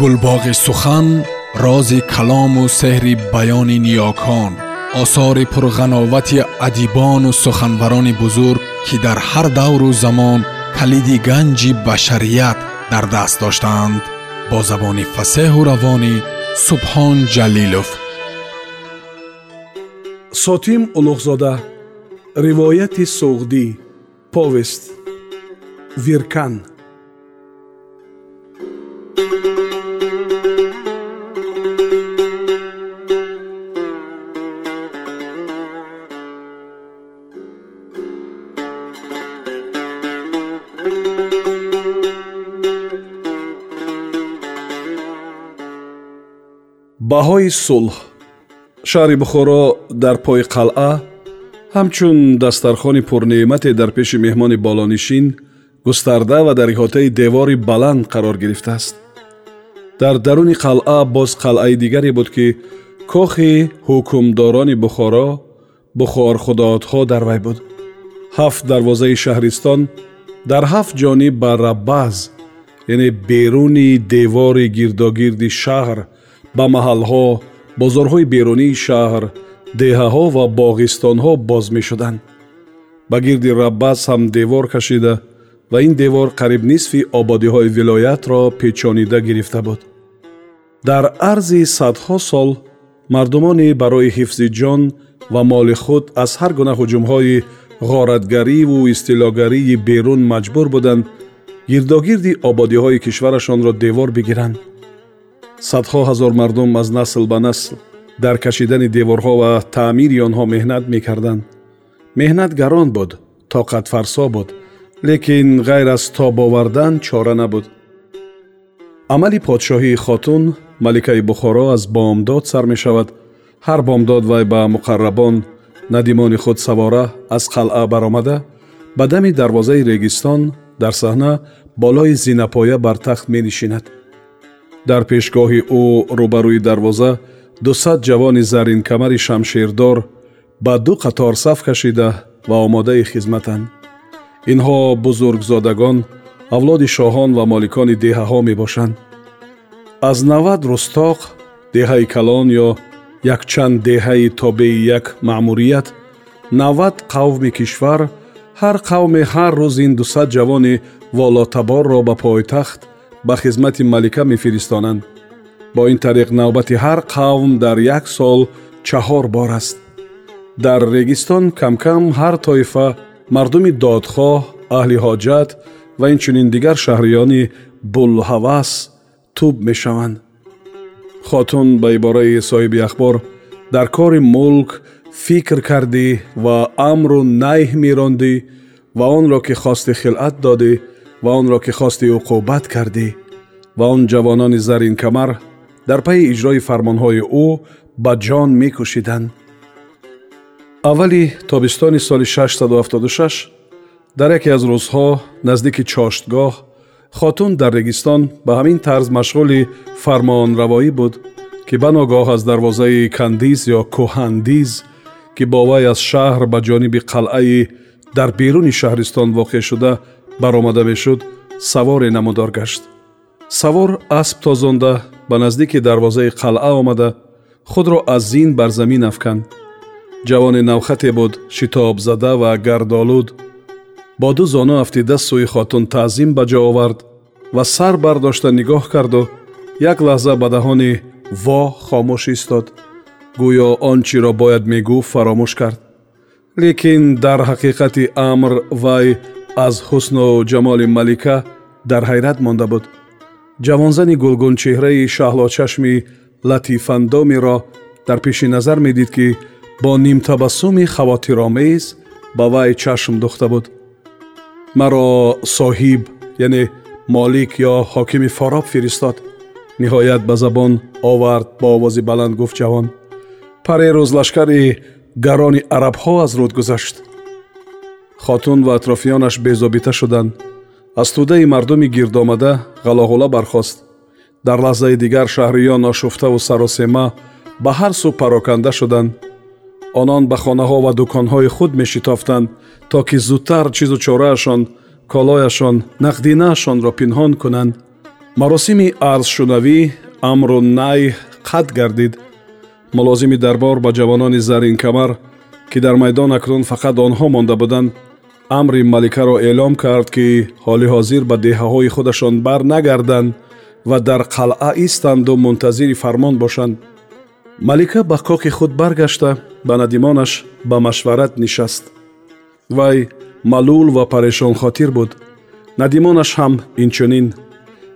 гулбоғи сухан рози калому сеҳри баёни ниёкон осори пурғановати адибону суханбарони бузург ки дар ҳар давру замон калиди ганҷи башарият дар даст доштаанд бо забони фасеҳу равонӣ субҳон ҷалилов. Сотим улуғзода ривояти суғдӣ повест виркан баҳои сулҳ шаҳри бухоро дар пои қалъа ҳамчун дастархони пурнеъмате дар пеши меҳмони болонишин густарда ва дар иҳотаи девори баланд қарор гирифтааст. Дар даруни қалъа боз қалъаи дигаре буд ки кохи ҳукмдорони бухоро бухорхудоотҳо дар вай буд. Ҳафт дарвозаи шаҳристон дар ҳафт ҷониб ба раббаз яъне беруни девори гирдогирди шаҳр ба маҳалҳо бозорҳои берунии шаҳр деҳаҳо ва боғистонҳо боз мешуданд. Ба гирди раббас ҳам девор кашида ва ин девор қариб нисфи ободиҳои вилоятро печонида гирифта буд. Дар арзи садҳо сол мардумоне барои ҳифзи ҷон ва моли худ аз ҳар гуна ҳуҷумҳои ғоратгариву истилогарии берун маҷбур буданд гирдогирди ободиҳои кишварашонро девор бигиранд. Садҳо ҳазор мардум аз насл ба насл дар кашидани деворҳо ва таъмири онҳо меҳнат мекарданд. Меҳнат гарон буд тоқатфарсо буд лекин ғайр аз тоб овардан чора набуд. Амали подшоҳии хотун маликаи бухоро аз бомдод сар мешавад. Ҳар бомдод вай ба муқаррабон надимони худ савора аз қалъа баромада. Ба дами дарвозаи регистон дар саҳна болои зинапоя бар тахт менишинад. Дар пешгоҳи ӯ рӯбарӯи дарвоза дусад ҷавони заринкамари шамширдор ба ду қатор саф кашида ва омодаи хизматанд инҳо бузургзодагон авлоди шоҳон ва моликони деҳаҳо мебошанд. Аз навад рӯстоқ деҳаи калон ё якчанд деҳаи тобеи як маъмурият навад қавми кишвар ҳар қавме ҳар рӯз ин дусад ҷавони волотаборро ба пойтахт ба хизмати малика мефиристонанд. Бо ин тариқ навбати ҳар қавм дар як сол чаҳор бор аст. Дар регистон камкам ҳар тоифа мардуми додхоҳ аҳли ҳоҷат ва инчунин дигар шаҳриёни булҳавас туб мешаванд. Хотун ба ибораи соҳиби ахбор дар кори мулк фикр кардӣ ва амру найҳ мерондӣ ва онро ки хости хилъат додӣ ва онро ки хости уқубат кардӣ ва он ҷавонони заринкамар дар пайи иҷрои фармонҳои ӯ ба ҷон мекӯшиданд аввали тобистони соли 676 дар яке аз рӯзҳо наздики чоштгоҳ хотун дар регистон ба ҳамин тарз машғули фармонравоӣ буд ки ба ногоҳ аз дарвозаи кандиз ё кӯҳандиз ки бо вай аз шаҳр ба ҷониби қалъаи дар беруни шаҳристон воқеъшуда баромада мешуд саворе намудор гашт савор асп тозонда ба наздики дарвозаи қалъа омада худро аз зин бар замин афканд ҷавони навхате буд шитобзада ва гардолуд. Бо ду зону афтида сӯи хотун таъзим ба ҷо овард ва сар бардошта нигоҳ карду як лаҳза ба ដា ҳони во хомӯш истод. Гӯё он чиро бояд мегуфт фаромӯш кард. Лекин дар ҳақиқати амр вай аз ҳусну ҷамоли малика дар ҳайрат монда буд. Ҷавонзани гулгунчеҳраи шаҳлочашми латифандомеро дар пеши назар медид ки бо нимтабассуми хавотиромез ба вай чашм духта буд маро соҳиб яъне молик ё ҳокими фороб фиристод ниҳоят ба забон овард бо овози баланд гуфт ҷавон паре рӯз лашкари гарони арабҳо аз руд гузашт хотун ва атрофиёнаш безобита шуданд аз тудаи мардуми гирдомада ғалоғула бархост дар лаҳзаи дигар шаҳриён ошуфтаву саросема ба ҳар сӯ пароканда шуданд онон ба хонаҳо ва дуконҳои худ мешитофтанд то ки зудтар чизу чораашон колояшон нақдинаашонро пинҳон кунанд. Маросими арзшунавӣ амру най қатъ гардид. Мулозими дарбор ба ҷавонони заринкамар ки дар майдон акнун фақат онҳо монда буданд амри маликаро эълом кард ки ҳоли ҳозир ба деҳаҳои худашон барнагарданд ва дар қалъа истанду мунтазири фармон бошанд малика ба коки худ баргашта ба надимонаш ба машварат нишаст. Вай малул ва парешонхотир буд. Надимонаш ҳам инчунин.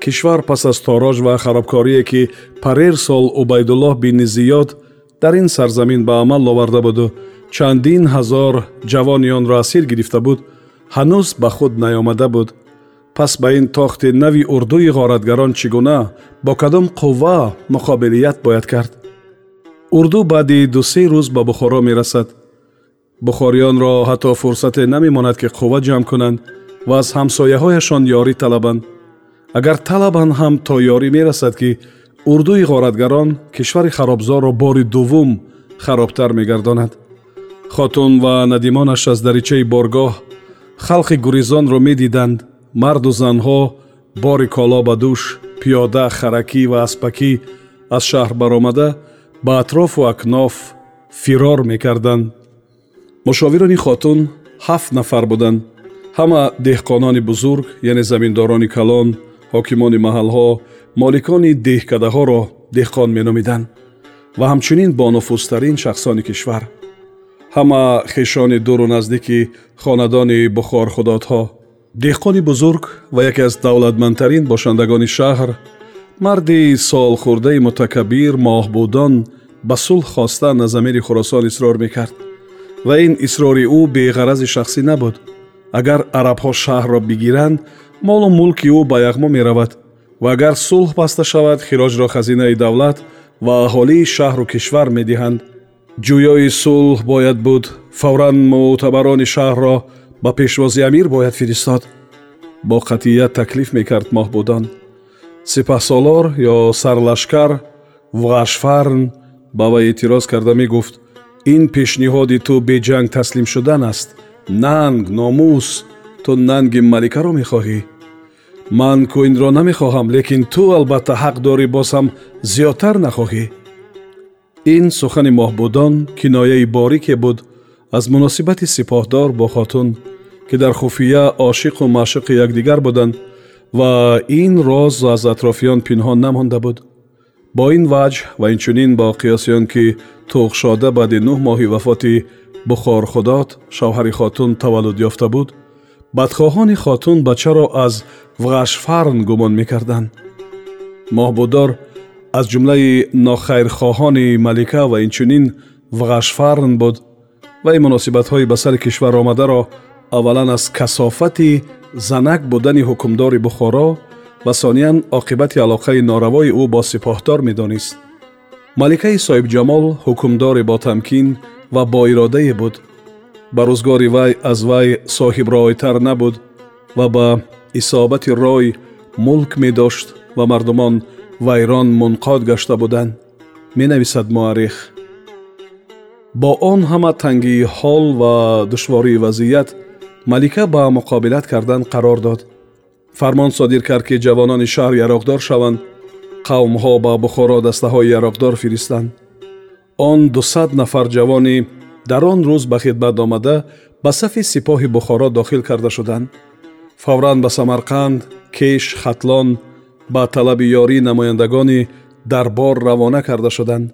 Кишвар пас аз тороҷ ва харобкорие ки парер сол убайдуллоҳ бини зиёд дар ин сарзамин ба амал оварда буду. Чандин ҳазор ҷавони онро асир гирифта буд. Ҳанӯз ба худ наёмада буд. Пас ба ин тохти нави урдуи ғоратгарон чӣ гуна бо кадом қувва муқобилият бояд кард урду баъди дусе рӯз ба бухоро мерасад. Бухорионро ҳатто фурсате намемонад ки қувва ҷамъ кунанд ва аз ҳамсояҳояшон ёрӣ талабанд. Агар талабанд ҳам то ёрӣ мерасад ки урдуи ғоратгарон кишвари харобзорро бори дуввум харобтар мегардонад. Хотун ва надимонаш аз даричаи боргоҳ халқи гурезонро медиданд. Марду занҳо бори коло ба дӯш пиёда харакӣ ва аспакӣ аз шаҳр баромада ба атрофу акноф фирор мекарданд. Мушовирони хотун ҳафт нафар буданд. Ҳама деҳқонони бузург яъне заминдорони калон ҳокимони маҳалҳо моликони деҳкадаҳоро деҳқон меномиданд ва ҳамчунин бо нуфузтарин шахсони кишвар. Ҳама хешони дуру наздики хонадони бухорхудодҳо. Деҳқони бузург ва яке аз давлатмандтарин бошандагони шаҳр марди солхӯрдаи мутакаббир моҳбудон ба сулҳ хостан аз амири хӯросон исрор мекард. Ва ин исрори ӯ беғарази шахсӣ набуд. Агар арабҳо шаҳрро бигиранд молу мулки ӯ ба яғмо меравад. Ва агар сулҳ баста шавад хироҷро хазинаи давлат ва аҳолии шаҳру кишвар медиҳанд. Ҷӯёи сулҳ бояд буд фавран мӯътабарони шаҳрро ба пешвози амир бояд фиристод. Бо қатъият таклиф мекард моҳбудон сипаҳсолор ё сарлашкар вғашфарн ба вай эътироз карда мегуфт ин пешниҳоди ту беҷанг таслим шудан аст нанг номус ту нанги маликаро мехоҳӣ ман кӯинро намехоҳам лекин ту албатта ҳақ дорӣ боз ҳам зиёдтар нахоҳӣ ин сухани моҳбудон кинояи борике буд аз муносибати сипоҳдор бо хотун ки дар хуфия ошиқу маъшуқи якдигар буданд ва ин роз аз атрофиён пинҳон намонда буд. Бо ин ваҷҳ ва инчунин бо қиёси он ки туғшода баъди нӯҳ моҳи вафоти бухорхудод шавҳари хотун таваллуд ёфта буд бадхоҳони хотун бачаро аз вғашфарн гумон мекарданд. Моҳбуддор аз ҷумлаи нохайрхоҳони малика ва инчунин вғашфарн буд вай муносибатҳои ба сари кишвар омадаро аввалан аз касофати занак будани ҳукмдори бухоро ва сониян оқибати алоқаи норавои ӯ бо сипоҳдор медонист маликаи соҳибҷамол ҳукмдори ботамкин ва боиродае буд ба рӯзгори вай аз вай соҳибройтар набуд ва ба исобати рой мулк медошт ва мардумон вайрон мунқод гашта буданд менависад муаррих бо он ҳама тангии ҳол ва душвории вазъият малика ба муқобилат кардан қарор дод. Фармон содир кард ки ҷавонони шаҳр яроқдор шаванд. Қавмҳо ба бухоро дастаҳои яроқдор фиристанд. Он дусад нафар ҷавони дар он рӯз ба хидмат омада ба сафи сипоҳи бухоро дохил карда шуданд. Фавран ба самарқанд кеш хатлон ба талаби ёрии намояндагони дарбор равона карда шуданд.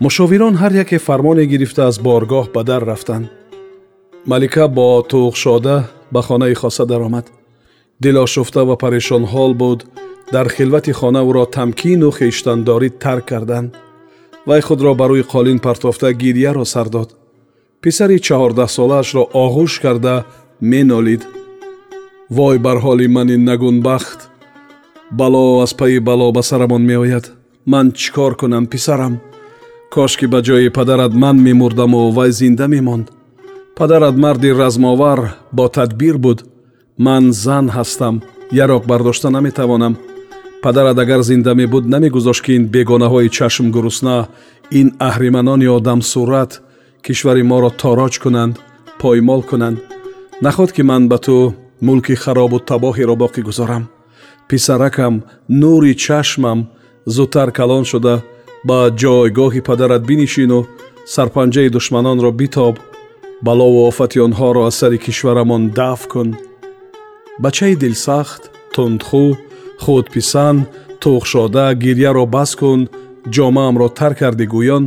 Мушовирон ҳар яке фармоне гирифта аз боргоҳ ба дар рафтанд малика бо туғшода ба хонаи хоса даромад. Дилошуфта ва парешонҳол буд. Дар хилвати хона ӯро тамкину хештандорӣ тарк карданд. Вай худро ба рӯи қолин партофта гирьяро сар дод. Писари чаҳордаҳсолаашро оғӯш карда менолид. Вой бар ҳоли мани нагунбахт. Бало аз пайи бало ба сарамон меояд. Ман чӣ кор кунам писарам? Кошки ба ҷои падарат ман мемурдаму вай зинда мемонд падарат марди размовар бо тадбир буд. Ман зан ҳастам яроқ бардошта наметавонам. Падарат агар зинда мебуд намегузошт ки ин бегонаҳои чашм гурусна ин аҳриманони одамсурат кишвари моро тороҷ кунанд поймол кунанд. Наход ки ман ба ту мулки харобу табоҳеро боқӣ гузорам. Писаракам нури чашмам зудтар калон шуда. Ба ҷойгоҳи падарат бинишину сарпанҷаи душманонро битоб балову офати онҳоро аз сари кишварамон даф кун бачаи дилсахт тундхӯ худписанд туғшода гирьяро бас кун ҷомаамро тар карди гӯён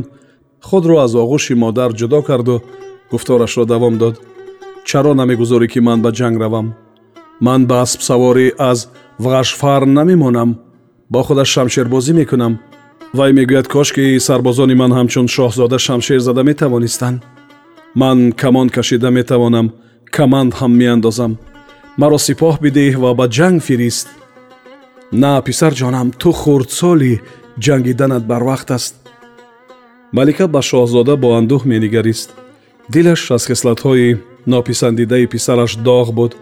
худро аз оғӯши модар ҷудо карду гуфторашро давом дод чаро намегузорӣ ки ман ба ҷанг равам ман ба аспсаворӣ аз вғашфар намемонам бо худаш шамшербозӣ мекунам вай мегӯяд кошки сарбозони ман ҳамчун шоҳзода шамшер зада метавонистанд ман камон кашида метавонам каманд ҳам меандозам. Маро сипоҳ бидеҳ ва ба ҷанг фирист. На писарҷонам ту хурдсоли ҷангиданат барвақт аст. Малика ба шоҳзода бо андӯҳ менигарист. Дилаш аз хислатҳои нописандидаи писараш доғ буд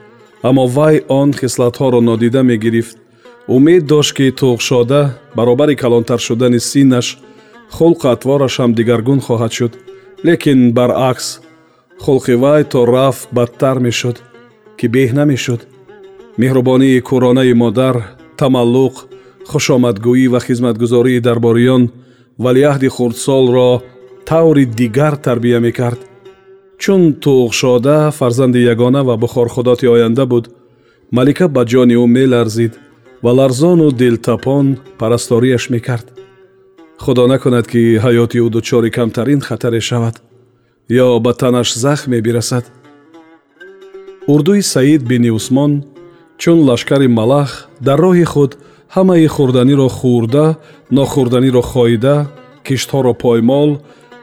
аммо вай он хислатҳоро нодида мегирифт. Умед дошт ки туғшода баробари калонтар шудани синнаш хулқу атвораш ҳам дигаргун хоҳад шуд. Лекин баръакс хулқи вай то рафт бадтар мешуд ки беҳ намешуд меҳрубонии кӯронаи модар тамаллуқ хушомадгӯӣ ва хизматгузории дарбориён валиаҳди хурдсолро таври дигар тарбия мекард. Чун туғшода фарзанди ягона ва бухорхудоти оянда буд малика ба ҷони ӯ меларзид ва ларзону дилтапон парасториаш мекард. Худо накунад ки ҳаёти ӯ дучори камтарин хатаре шавад ё ба танаш захме бирасад урдуи саид бини усмон чун лашкари малах дар роҳи худ ҳамаи хӯрданиро хӯрда нохӯрданиро хоида киштҳоро поймол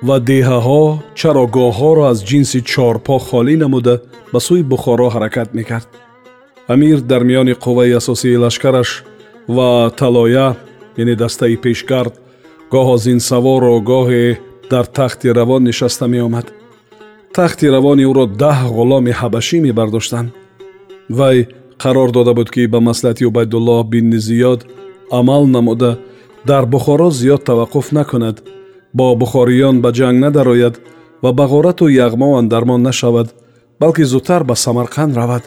ва деҳаҳо чарогоҳҳоро аз ҷинси чорпо холӣ намуда ба сӯи бухоро ҳаракат мекард. Амир дар миёни қувваи асосии лашкараш ва талоя яъне дастаи пешгард гоҳо зинсавору гоҳе дар тахти равон нишаста меомад. Тахти равони ӯро даҳ ғуломи ҳабашӣ мебардоштанд. Вай қарор дода буд ки ба маслиҳати убайдуллоҳ бинни зиёд амал намуда дар бухоро зиёд таваққуф накунад. Бо бухориён ба ҷанг надарояд ва ба ғорату яғмо андармон нашавад балки зудтар ба самарқанд равад.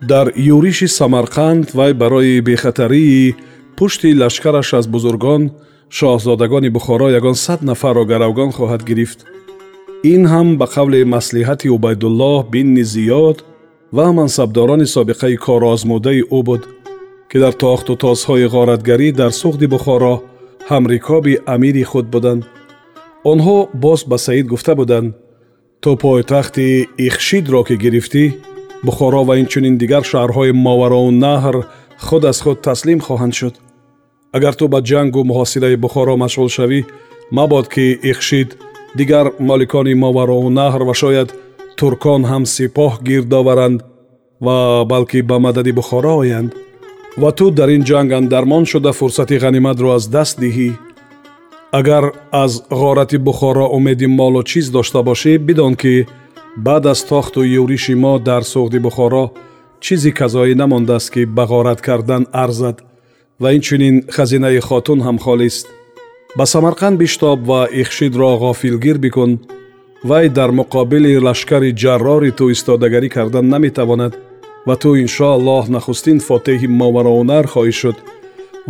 Дар юриши самарқанд вай барои бехатарии пушти лашкараш аз бузургон шоҳзодагони бухоро ягон сад нафарро гаравгон хоҳад гирифт ин ҳам ба қавли маслиҳати убайдуллоҳ бинни зиёд ва мансабдорони собиқаи корозмудаи ӯ буд ки дар тохту тозҳои ғоратгарӣ дар суғди бухоро ҳамрикоби амири худ буданд онҳо боз ба саид гуфта буданд ту пойтахти ихшидро ки гирифтӣ бухоро ва инчунин дигар шаҳрҳои мовароу наҳр худ аз худ таслим хоҳанд шуд агар ту ба ҷангу муҳосилаи бухоро машғул шавӣ мабод ки ихшид дигар моликони мовароу наҳр ва шояд туркон ҳам сипоҳ гирд оваранд ва балки ба мадади бухоро оянд ва ту дар ин ҷанг андармон шуда фурсати ғаниматро аз даст диҳӣ. Агар аз ғорати бухоро умеди молу чиз дошта бошӣ бидон ки баъд аз тохту юриши мо дар суғди бухоро чизи казоӣ намондааст ки ба ғорат кардан арзад ва инчунин хазинаи хотун ҳам холист ба самарқанд биштоб ва ихшидро ғофилгир бикун вай дар муқобили лашкари ҷаррори ту истодагарӣ кардан наметавонад ва ту иншоаллоҳ нахустин фотеҳи мовароунар хоҳӣ шуд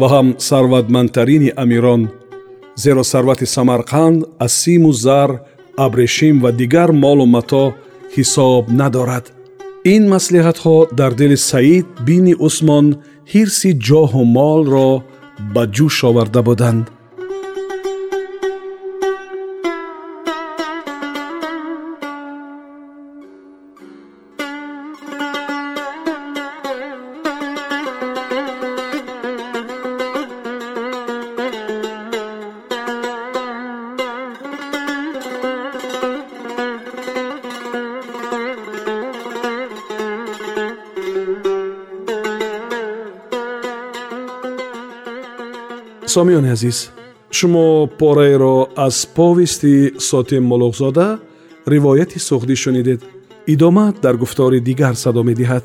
ва ҳам сарватмандтарини амирон зеро сарвати самарқанд аз симу зар абрешим ва дигар молу мато ҳисоб надорад. Ин маслиҳатҳо дар дили саид бини усмон ҳирси ҷоҳу молро ба ҷӯш оварда буданд сомиёни азиз шумо пораеро аз повести сотим молуғзода ривояти суғдӣ шунидед идома дар гуфтори дигар садо медиҳад